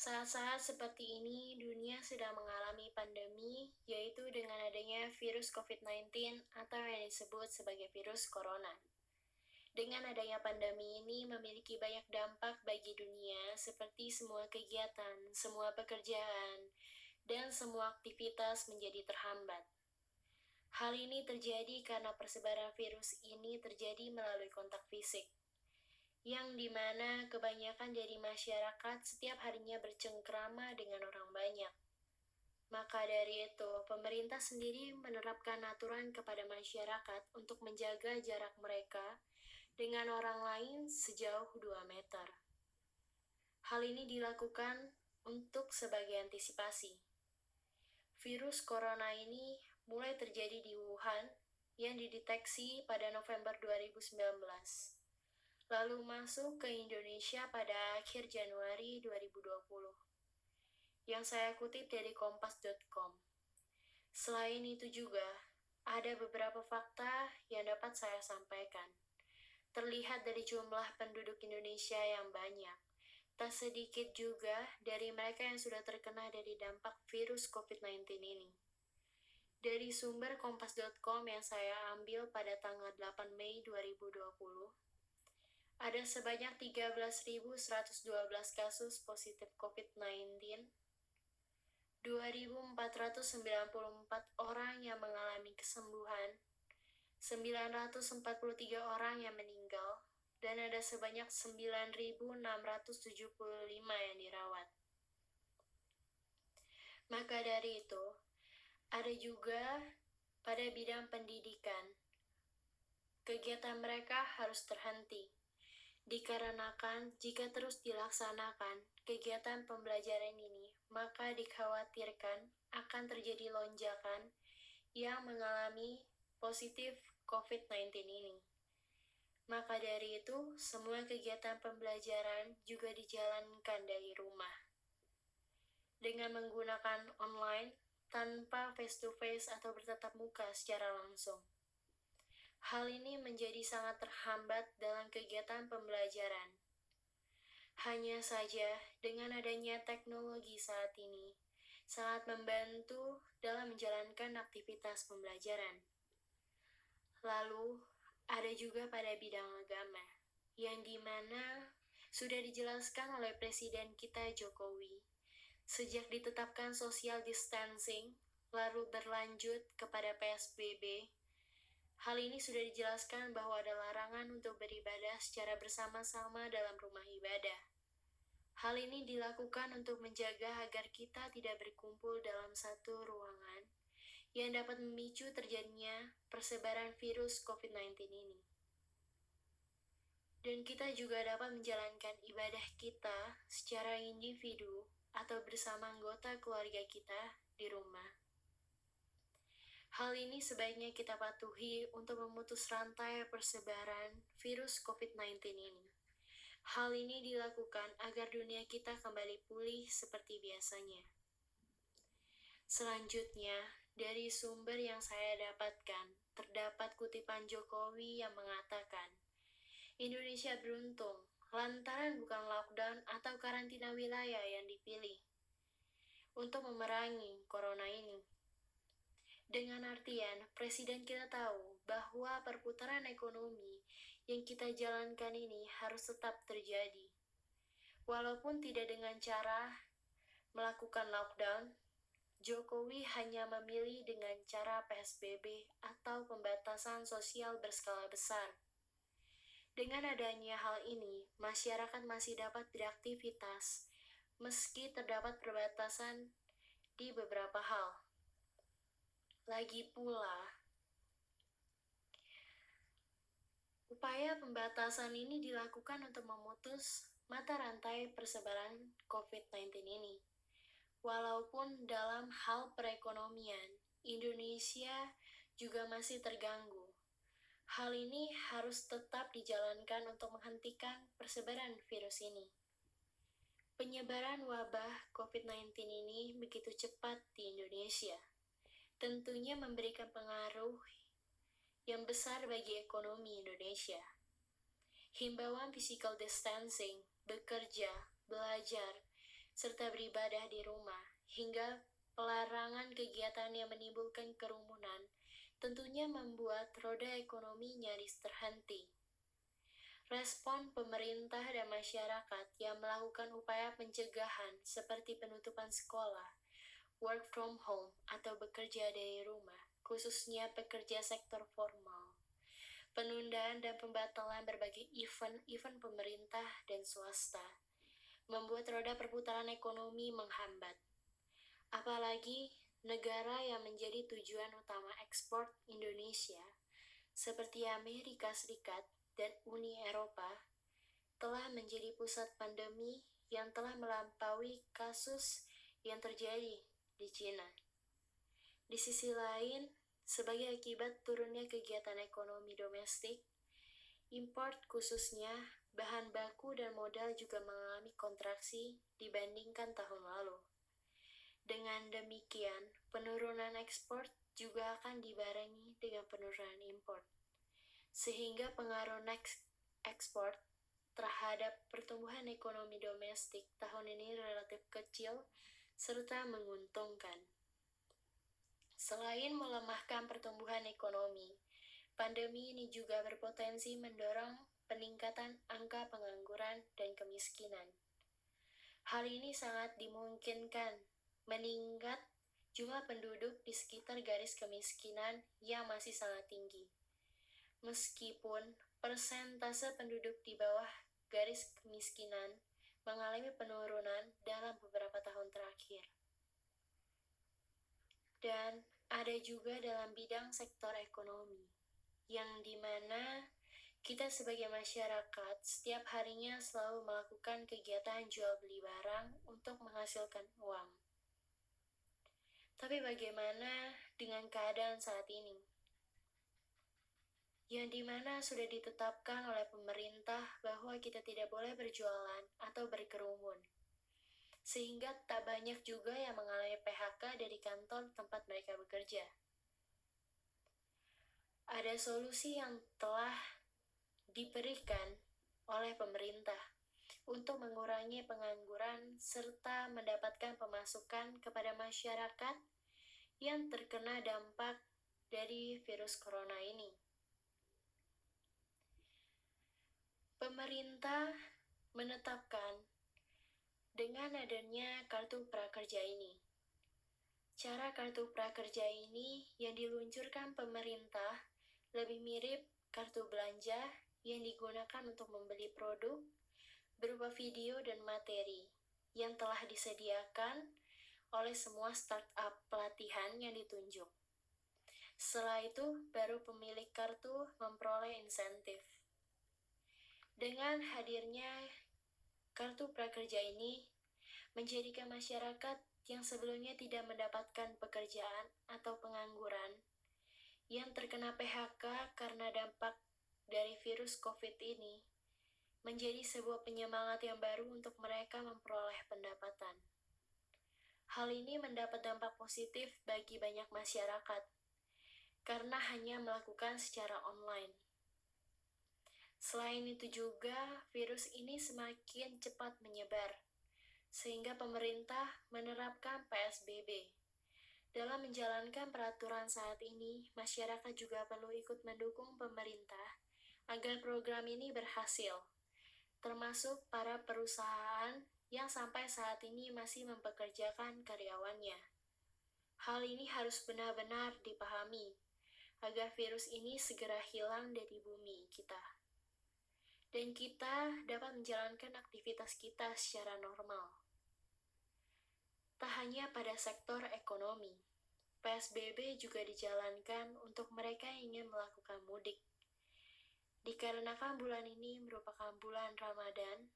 Saat-saat seperti ini, dunia sedang mengalami pandemi, yaitu dengan adanya virus COVID-19 atau yang disebut sebagai virus corona. Dengan adanya pandemi ini memiliki banyak dampak bagi dunia, seperti semua kegiatan, semua pekerjaan, dan semua aktivitas menjadi terhambat. Hal ini terjadi karena persebaran virus ini terjadi melalui kontak fisik yang di mana kebanyakan dari masyarakat setiap harinya bercengkrama dengan orang banyak. Maka dari itu, pemerintah sendiri menerapkan aturan kepada masyarakat untuk menjaga jarak mereka dengan orang lain sejauh 2 meter. Hal ini dilakukan untuk sebagai antisipasi. Virus corona ini mulai terjadi di Wuhan yang dideteksi pada November 2019 lalu masuk ke Indonesia pada akhir Januari 2020. Yang saya kutip dari kompas.com. Selain itu juga, ada beberapa fakta yang dapat saya sampaikan. Terlihat dari jumlah penduduk Indonesia yang banyak, tak sedikit juga dari mereka yang sudah terkena dari dampak virus COVID-19 ini. Dari sumber kompas.com yang saya ambil pada tanggal 8 Mei 2020, ada sebanyak 13.112 kasus positif COVID-19, 2.494 orang yang mengalami kesembuhan, 943 orang yang meninggal, dan ada sebanyak 9.675 yang dirawat. Maka dari itu, ada juga pada bidang pendidikan, kegiatan mereka harus terhenti Dikarenakan jika terus dilaksanakan kegiatan pembelajaran ini, maka dikhawatirkan akan terjadi lonjakan yang mengalami positif COVID-19 ini. Maka dari itu, semua kegiatan pembelajaran juga dijalankan dari rumah. Dengan menggunakan online tanpa face-to-face -face atau bertatap muka secara langsung. Hal ini menjadi sangat terhambat dalam kegiatan pembelajaran. Hanya saja, dengan adanya teknologi saat ini, sangat membantu dalam menjalankan aktivitas pembelajaran. Lalu, ada juga pada bidang agama, yang di mana sudah dijelaskan oleh Presiden kita Jokowi, sejak ditetapkan social distancing, lalu berlanjut kepada PSBB, Hal ini sudah dijelaskan bahwa ada larangan untuk beribadah secara bersama-sama dalam rumah ibadah. Hal ini dilakukan untuk menjaga agar kita tidak berkumpul dalam satu ruangan yang dapat memicu terjadinya persebaran virus COVID-19 ini. Dan kita juga dapat menjalankan ibadah kita secara individu atau bersama anggota keluarga kita di rumah. Hal ini sebaiknya kita patuhi untuk memutus rantai persebaran virus COVID-19 ini. Hal ini dilakukan agar dunia kita kembali pulih seperti biasanya. Selanjutnya, dari sumber yang saya dapatkan, terdapat kutipan Jokowi yang mengatakan, Indonesia beruntung lantaran bukan lockdown atau karantina wilayah yang dipilih untuk memerangi corona ini. Dengan artian, Presiden kita tahu bahwa perputaran ekonomi yang kita jalankan ini harus tetap terjadi. Walaupun tidak dengan cara melakukan lockdown, Jokowi hanya memilih dengan cara PSBB atau pembatasan sosial berskala besar. Dengan adanya hal ini, masyarakat masih dapat beraktivitas meski terdapat perbatasan di beberapa hal. Lagi pula, upaya pembatasan ini dilakukan untuk memutus mata rantai persebaran COVID-19 ini. Walaupun dalam hal perekonomian, Indonesia juga masih terganggu. Hal ini harus tetap dijalankan untuk menghentikan persebaran virus ini. Penyebaran wabah COVID-19 ini begitu cepat di Indonesia tentunya memberikan pengaruh yang besar bagi ekonomi Indonesia. Himbauan physical distancing, bekerja, belajar, serta beribadah di rumah, hingga pelarangan kegiatan yang menimbulkan kerumunan tentunya membuat roda ekonomi nyaris terhenti. Respon pemerintah dan masyarakat yang melakukan upaya pencegahan seperti penutupan sekolah, work from home, atau bekerja dari rumah, khususnya pekerja sektor formal, penundaan dan pembatalan berbagai event-event pemerintah dan swasta, membuat roda perputaran ekonomi menghambat. Apalagi negara yang menjadi tujuan utama ekspor Indonesia, seperti Amerika Serikat dan Uni Eropa, telah menjadi pusat pandemi yang telah melampaui kasus yang terjadi di Cina. Di sisi lain, sebagai akibat turunnya kegiatan ekonomi domestik, import khususnya bahan baku dan modal juga mengalami kontraksi dibandingkan tahun lalu. Dengan demikian, penurunan ekspor juga akan dibarengi dengan penurunan import, sehingga pengaruh ekspor terhadap pertumbuhan ekonomi domestik tahun ini relatif kecil serta menguntungkan. Selain melemahkan pertumbuhan ekonomi, pandemi ini juga berpotensi mendorong peningkatan angka pengangguran dan kemiskinan. Hal ini sangat dimungkinkan meningkat jumlah penduduk di sekitar garis kemiskinan yang masih sangat tinggi. Meskipun persentase penduduk di bawah garis kemiskinan mengalami penurunan dalam beberapa tahun terakhir. Dan ada juga dalam bidang sektor ekonomi, yang di mana kita sebagai masyarakat setiap harinya selalu melakukan kegiatan jual beli barang untuk menghasilkan uang. Tapi bagaimana dengan keadaan saat ini? Yang di mana sudah ditetapkan oleh pemerintah bahwa kita tidak boleh berjualan atau berkerumun sehingga tak banyak juga yang mengalami PHK dari kantor tempat mereka bekerja. Ada solusi yang telah diberikan oleh pemerintah untuk mengurangi pengangguran serta mendapatkan pemasukan kepada masyarakat yang terkena dampak dari virus corona ini. Pemerintah menetapkan dengan adanya kartu prakerja ini. Cara kartu prakerja ini yang diluncurkan pemerintah lebih mirip kartu belanja yang digunakan untuk membeli produk berupa video dan materi yang telah disediakan oleh semua startup pelatihan yang ditunjuk. Setelah itu, baru pemilik kartu memperoleh insentif. Dengan hadirnya Kartu prakerja ini menjadikan masyarakat yang sebelumnya tidak mendapatkan pekerjaan atau pengangguran yang terkena PHK karena dampak dari virus COVID ini menjadi sebuah penyemangat yang baru untuk mereka memperoleh pendapatan. Hal ini mendapat dampak positif bagi banyak masyarakat karena hanya melakukan secara online. Selain itu juga, virus ini semakin cepat menyebar, sehingga pemerintah menerapkan PSBB. Dalam menjalankan peraturan saat ini, masyarakat juga perlu ikut mendukung pemerintah agar program ini berhasil, termasuk para perusahaan yang sampai saat ini masih mempekerjakan karyawannya. Hal ini harus benar-benar dipahami agar virus ini segera hilang dari bumi kita dan kita dapat menjalankan aktivitas kita secara normal. Tak hanya pada sektor ekonomi, PSBB juga dijalankan untuk mereka yang ingin melakukan mudik. Dikarenakan bulan ini merupakan bulan Ramadan,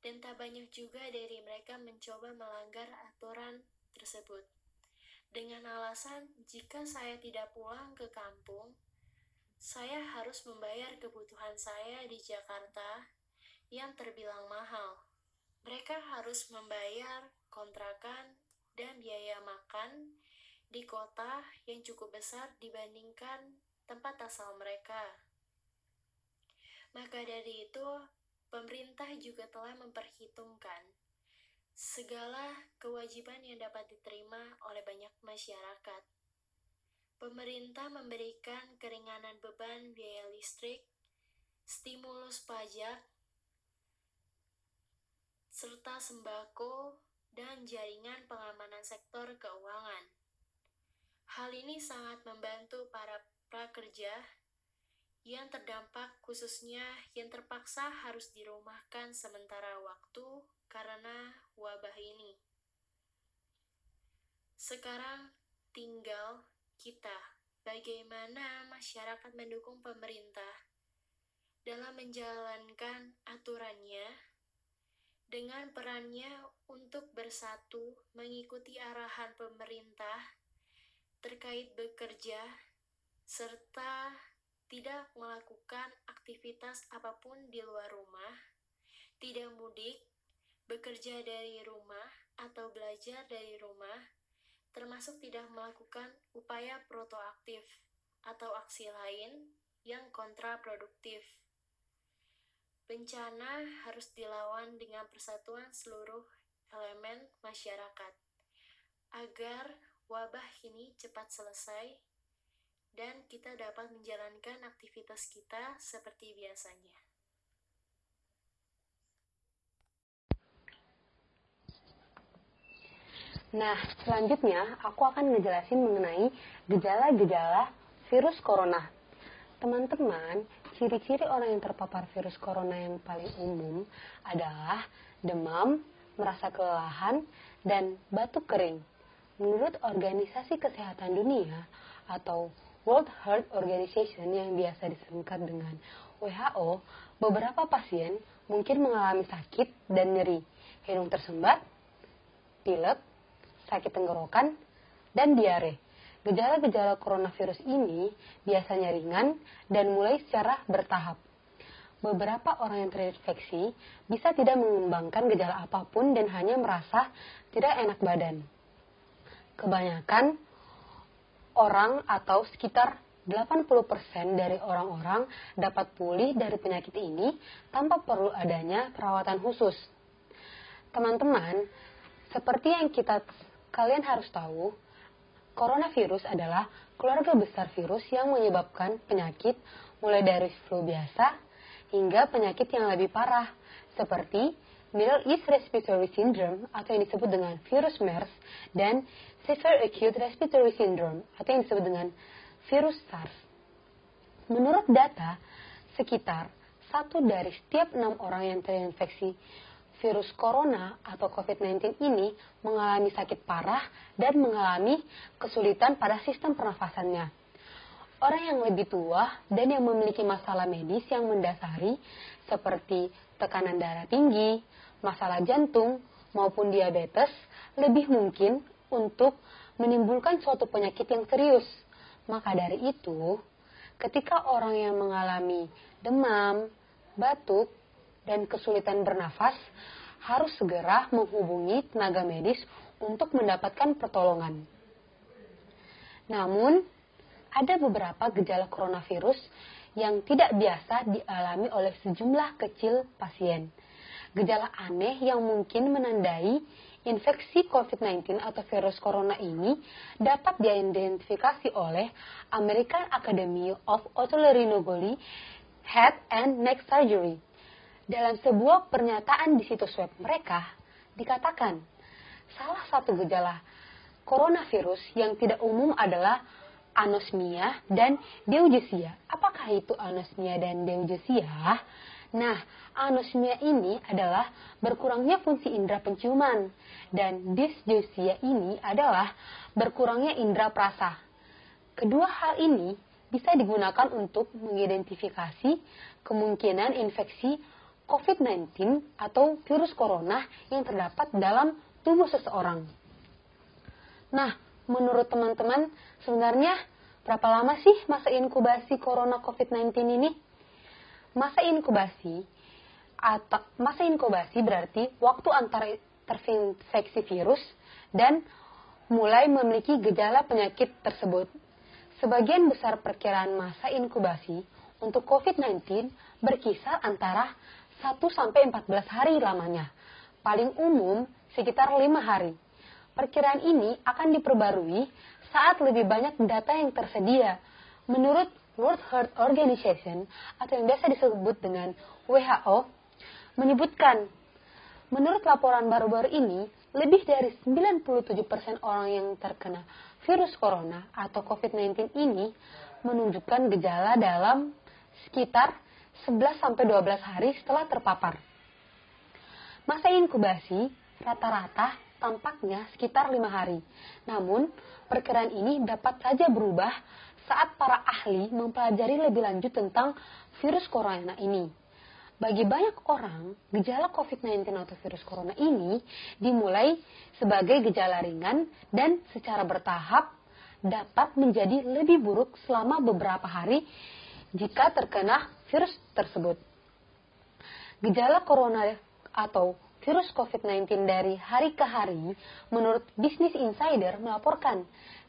dan tak banyak juga dari mereka mencoba melanggar aturan tersebut. Dengan alasan, jika saya tidak pulang ke kampung, saya harus membayar kebutuhan saya di Jakarta yang terbilang mahal. Mereka harus membayar kontrakan dan biaya makan di kota yang cukup besar dibandingkan tempat asal mereka. Maka dari itu, pemerintah juga telah memperhitungkan segala kewajiban yang dapat diterima oleh banyak masyarakat. Pemerintah memberikan keringanan beban biaya listrik, stimulus pajak, serta sembako dan jaringan pengamanan sektor keuangan. Hal ini sangat membantu para prakerja yang terdampak khususnya yang terpaksa harus dirumahkan sementara waktu karena wabah ini. Sekarang tinggal kita, bagaimana masyarakat mendukung pemerintah dalam menjalankan aturannya dengan perannya untuk bersatu mengikuti arahan pemerintah terkait bekerja serta tidak melakukan aktivitas apa pun di luar rumah, tidak mudik, bekerja dari rumah atau belajar dari rumah, termasuk tidak melakukan upaya protoaktif atau aksi lain yang kontraproduktif. Bencana harus dilawan dengan persatuan seluruh elemen masyarakat agar wabah ini cepat selesai dan kita dapat menjalankan aktivitas kita seperti biasanya. Nah, selanjutnya aku akan ngejelasin mengenai gejala-gejala virus corona. Teman-teman, ciri-ciri orang yang terpapar virus corona yang paling umum adalah demam, merasa kelelahan, dan batuk kering. Menurut Organisasi Kesehatan Dunia atau World Health Organization yang biasa disingkat dengan WHO, beberapa pasien mungkin mengalami sakit dan nyeri, hidung tersembat, pilek, sakit tenggorokan, dan diare. Gejala-gejala coronavirus ini biasanya ringan dan mulai secara bertahap. Beberapa orang yang terinfeksi bisa tidak mengembangkan gejala apa pun dan hanya merasa tidak enak badan. Kebanyakan orang atau sekitar 80% dari orang-orang dapat pulih dari penyakit ini tanpa perlu adanya perawatan khusus. Teman-teman, seperti yang kita Kalian harus tahu, coronavirus adalah keluarga besar virus yang menyebabkan penyakit mulai dari flu biasa hingga penyakit yang lebih parah, seperti Middle East Respiratory Syndrome atau yang disebut dengan virus MERS dan Severe Acute Respiratory Syndrome atau yang disebut dengan virus SARS. Menurut data, sekitar satu dari setiap enam orang yang terinfeksi virus corona atau COVID-19 ini mengalami sakit parah dan mengalami kesulitan pada sistem pernafasannya. Orang yang lebih tua dan yang memiliki masalah medis yang mendasari seperti tekanan darah tinggi, masalah jantung, maupun diabetes lebih mungkin untuk menimbulkan suatu penyakit yang serius. Maka dari itu, ketika orang yang mengalami demam, batuk, dan kesulitan bernafas harus segera menghubungi tenaga medis untuk mendapatkan pertolongan. Namun, ada beberapa gejala coronavirus yang tidak biasa dialami oleh sejumlah kecil pasien. Gejala aneh yang mungkin menandai infeksi COVID-19 atau virus corona ini dapat diidentifikasi oleh American Academy of Otolaryngology Head and Neck Surgery dalam sebuah pernyataan di situs web mereka, dikatakan salah satu gejala coronavirus yang tidak umum adalah anosmia dan deugesia. Apakah itu anosmia dan deugesia? Nah, anosmia ini adalah berkurangnya fungsi indera penciuman dan dysgeusia ini adalah berkurangnya indera perasa. Kedua hal ini bisa digunakan untuk mengidentifikasi kemungkinan infeksi COVID-19 atau virus corona yang terdapat dalam tubuh seseorang. Nah, menurut teman-teman, sebenarnya berapa lama sih masa inkubasi corona COVID-19 ini? Masa inkubasi atau masa inkubasi berarti waktu antara terinfeksi virus dan mulai memiliki gejala penyakit tersebut. Sebagian besar perkiraan masa inkubasi untuk COVID-19 berkisar antara 1 sampai 14 hari lamanya. paling umum sekitar lima hari. Perkiraan ini akan diperbarui saat lebih banyak data yang tersedia. Menurut World Health Organization atau yang biasa disebut dengan WHO menyebutkan menurut laporan baru-baru ini lebih dari 97% orang yang terkena virus corona atau COVID-19 ini menunjukkan gejala dalam sekitar 11 12 hari setelah terpapar. Masa inkubasi rata-rata tampaknya sekitar lima hari. Namun, perkiraan ini dapat saja berubah saat para ahli mempelajari lebih lanjut tentang virus corona ini. Bagi banyak orang, gejala COVID-19 atau virus corona ini dimulai sebagai gejala ringan dan secara bertahap dapat menjadi lebih buruk selama beberapa hari jika terkena virus tersebut. Gejala corona atau virus COVID-19 dari hari ke hari, menurut Business Insider melaporkan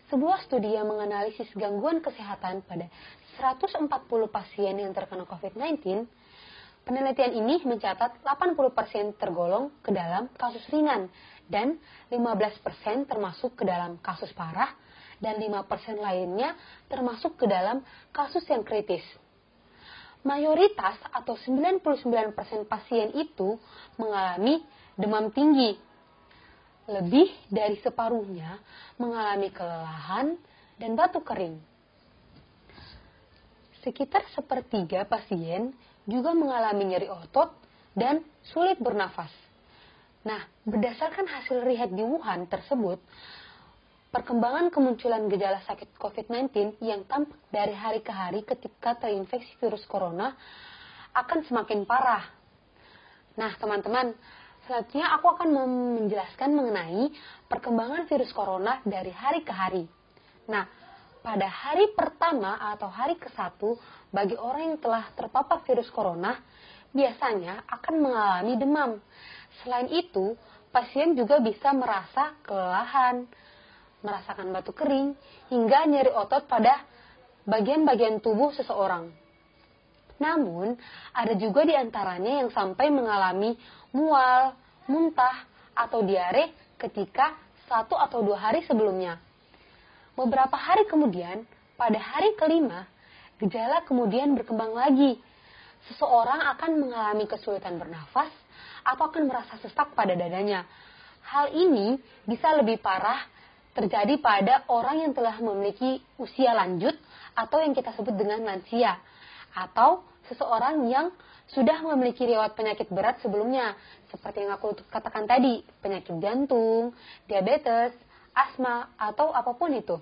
sebuah studi yang menganalisis gangguan kesehatan pada 140 pasien yang terkena COVID-19, penelitian ini mencatat 80% tergolong ke dalam kasus ringan dan 15% termasuk ke dalam kasus parah dan 5% lainnya termasuk ke dalam kasus yang kritis. Mayoritas atau 99% pasien itu mengalami demam tinggi lebih dari separuhnya mengalami kelelahan dan batuk kering. Sekitar sepertiga pasien juga mengalami nyeri otot dan sulit bernafas. Nah, berdasarkan hasil riset di Wuhan tersebut, perkembangan kemunculan gejala sakit COVID-19 yang tampak dari hari ke hari ketika terinfeksi virus corona akan semakin parah. Nah, teman-teman, Selanjutnya aku akan menjelaskan mengenai perkembangan virus corona dari hari ke hari. Nah, pada hari pertama atau hari ke-1 bagi orang yang telah terpapar virus corona biasanya akan mengalami demam. Selain itu, pasien juga bisa merasa kelelahan, merasakan batuk kering, hingga nyeri otot pada bagian-bagian tubuh seseorang. Namun, ada juga di antaranya yang sampai mengalami mual, muntah, atau diare ketika satu atau dua hari sebelumnya. Beberapa hari kemudian, pada hari kelima, gejala kemudian berkembang lagi. Seseorang akan mengalami kesulitan bernafas atau akan merasa sesak pada dadanya. Hal ini bisa lebih parah terjadi pada orang yang telah memiliki usia lanjut atau yang kita sebut dengan lansia atau seseorang yang sudah memiliki riwayat penyakit berat sebelumnya, seperti yang aku katakan tadi, penyakit jantung, diabetes, asma, atau apa pun itu.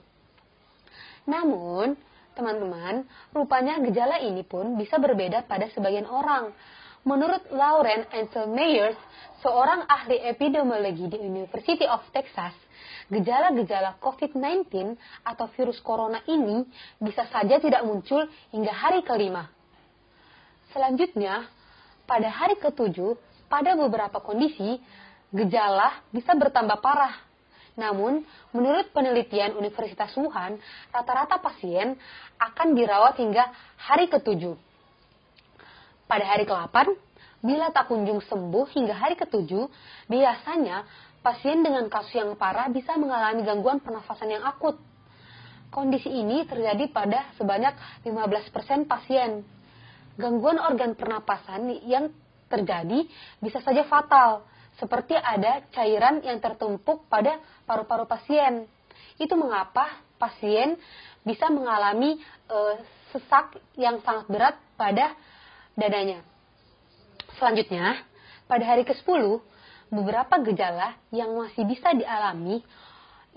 Namun, teman-teman, rupanya gejala ini pun bisa berbeda pada sebagian orang. Menurut Lauren Ansel Meyers, seorang ahli epidemiologi di University of Texas, gejala-gejala COVID-19 atau virus corona ini bisa saja tidak muncul hingga hari kelima. Selanjutnya, pada hari ketujuh, pada beberapa kondisi, gejala bisa bertambah parah. Namun, menurut penelitian Universitas Wuhan, rata-rata pasien akan dirawat hingga hari ketujuh. Pada hari ke-8, bila tak kunjung sembuh hingga hari ketujuh, biasanya pasien dengan kasus yang parah bisa mengalami gangguan pernafasan yang akut. Kondisi ini terjadi pada sebanyak 15% pasien gangguan organ pernapasan yang terjadi bisa saja fatal, seperti ada cairan yang tertumpuk pada paru-paru pasien. Itu mengapa pasien bisa mengalami e, sesak yang sangat berat pada dadanya. Selanjutnya, pada hari ke-10, beberapa gejala yang masih bisa dialami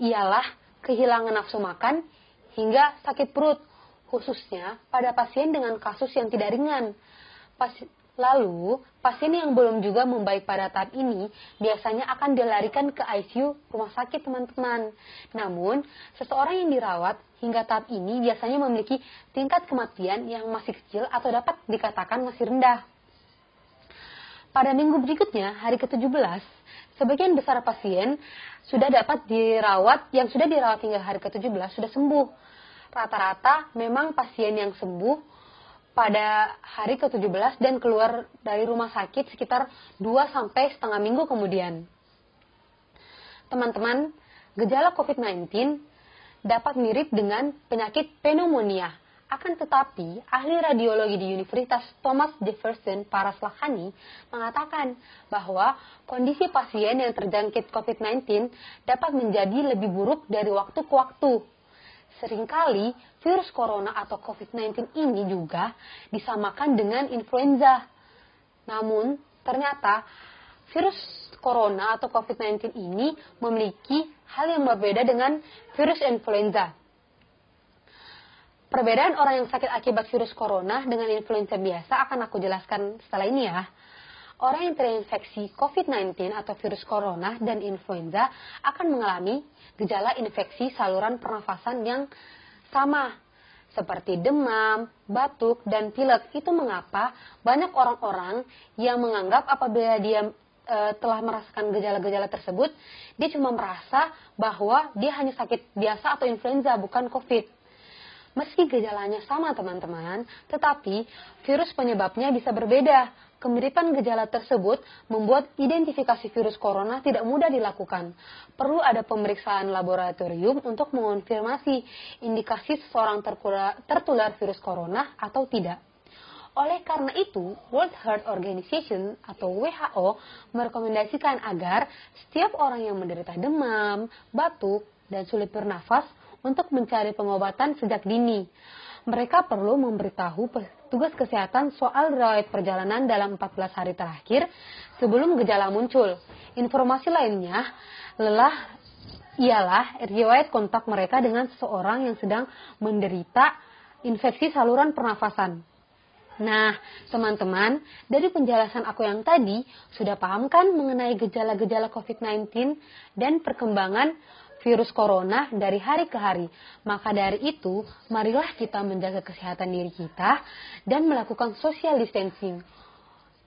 ialah kehilangan nafsu makan hingga sakit perut khususnya pada pasien dengan kasus yang tidak ringan. Pas, lalu, pasien yang belum juga membaik pada tahap ini biasanya akan dilarikan ke ICU rumah sakit teman-teman. Namun, seseorang yang dirawat hingga tahap ini biasanya memiliki tingkat kematian yang masih kecil atau dapat dikatakan masih rendah. Pada minggu berikutnya, hari ke-17, sebagian besar pasien sudah dapat dirawat, yang sudah dirawat hingga hari ke-17 sudah sembuh rata-rata memang pasien yang sembuh pada hari ke-17 dan keluar dari rumah sakit sekitar 2 sampai setengah minggu kemudian. Teman-teman, gejala COVID-19 dapat mirip dengan penyakit pneumonia. Akan tetapi, ahli radiologi di Universitas Thomas Jefferson Paraslahani mengatakan bahwa kondisi pasien yang terjangkit COVID-19 dapat menjadi lebih buruk dari waktu ke waktu Seringkali virus corona atau COVID-19 ini juga disamakan dengan influenza. Namun, ternyata virus corona atau COVID-19 ini memiliki hal yang berbeda dengan virus influenza. Perbedaan orang yang sakit akibat virus corona dengan influenza biasa akan aku jelaskan setelah ini ya orang yang terinfeksi COVID-19 atau virus corona dan influenza akan mengalami gejala infeksi saluran pernafasan yang sama seperti demam, batuk, dan pilek. Itu mengapa banyak orang-orang yang menganggap apabila dia e, telah merasakan gejala-gejala tersebut, dia cuma merasa bahwa dia hanya sakit biasa atau influenza, bukan COVID. Meski gejalanya sama teman-teman, tetapi virus penyebabnya bisa berbeda. Kemiripan gejala tersebut membuat identifikasi virus corona tidak mudah dilakukan. Perlu ada pemeriksaan laboratorium untuk mengonfirmasi indikasi seseorang tertular virus corona atau tidak. Oleh karena itu, World Health Organization atau WHO merekomendasikan agar setiap orang yang menderita demam, batuk, dan sulit bernafas untuk mencari pengobatan sejak dini mereka perlu memberitahu petugas kesehatan soal riwayat perjalanan dalam 14 hari terakhir sebelum gejala muncul. Informasi lainnya lelah ialah riwayat kontak mereka dengan seseorang yang sedang menderita infeksi saluran pernafasan. Nah, teman-teman, dari penjelasan aku yang tadi, sudah paham kan mengenai gejala-gejala COVID-19 dan perkembangan virus corona dari hari ke hari. Maka dari itu, marilah kita menjaga kesehatan diri kita dan melakukan social distancing.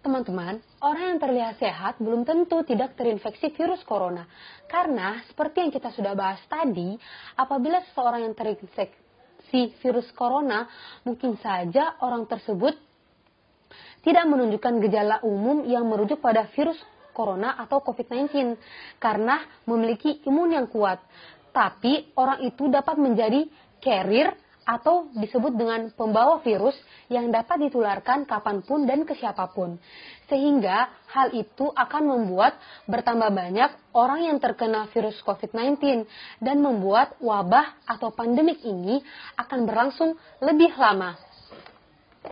Teman-teman, orang yang terlihat sehat belum tentu tidak terinfeksi virus corona. Karena seperti yang kita sudah bahas tadi, apabila seseorang yang terinfeksi virus corona, mungkin saja orang tersebut tidak menunjukkan gejala umum yang merujuk pada virus corona atau COVID-19 karena memiliki imun yang kuat. Tapi orang itu dapat menjadi carrier atau disebut dengan pembawa virus yang dapat ditularkan kapan pun dan ke siapa pun. Sehingga hal itu akan membuat bertambah banyak orang yang terkena virus COVID-19 dan membuat wabah atau pandemik ini akan berlangsung lebih lama.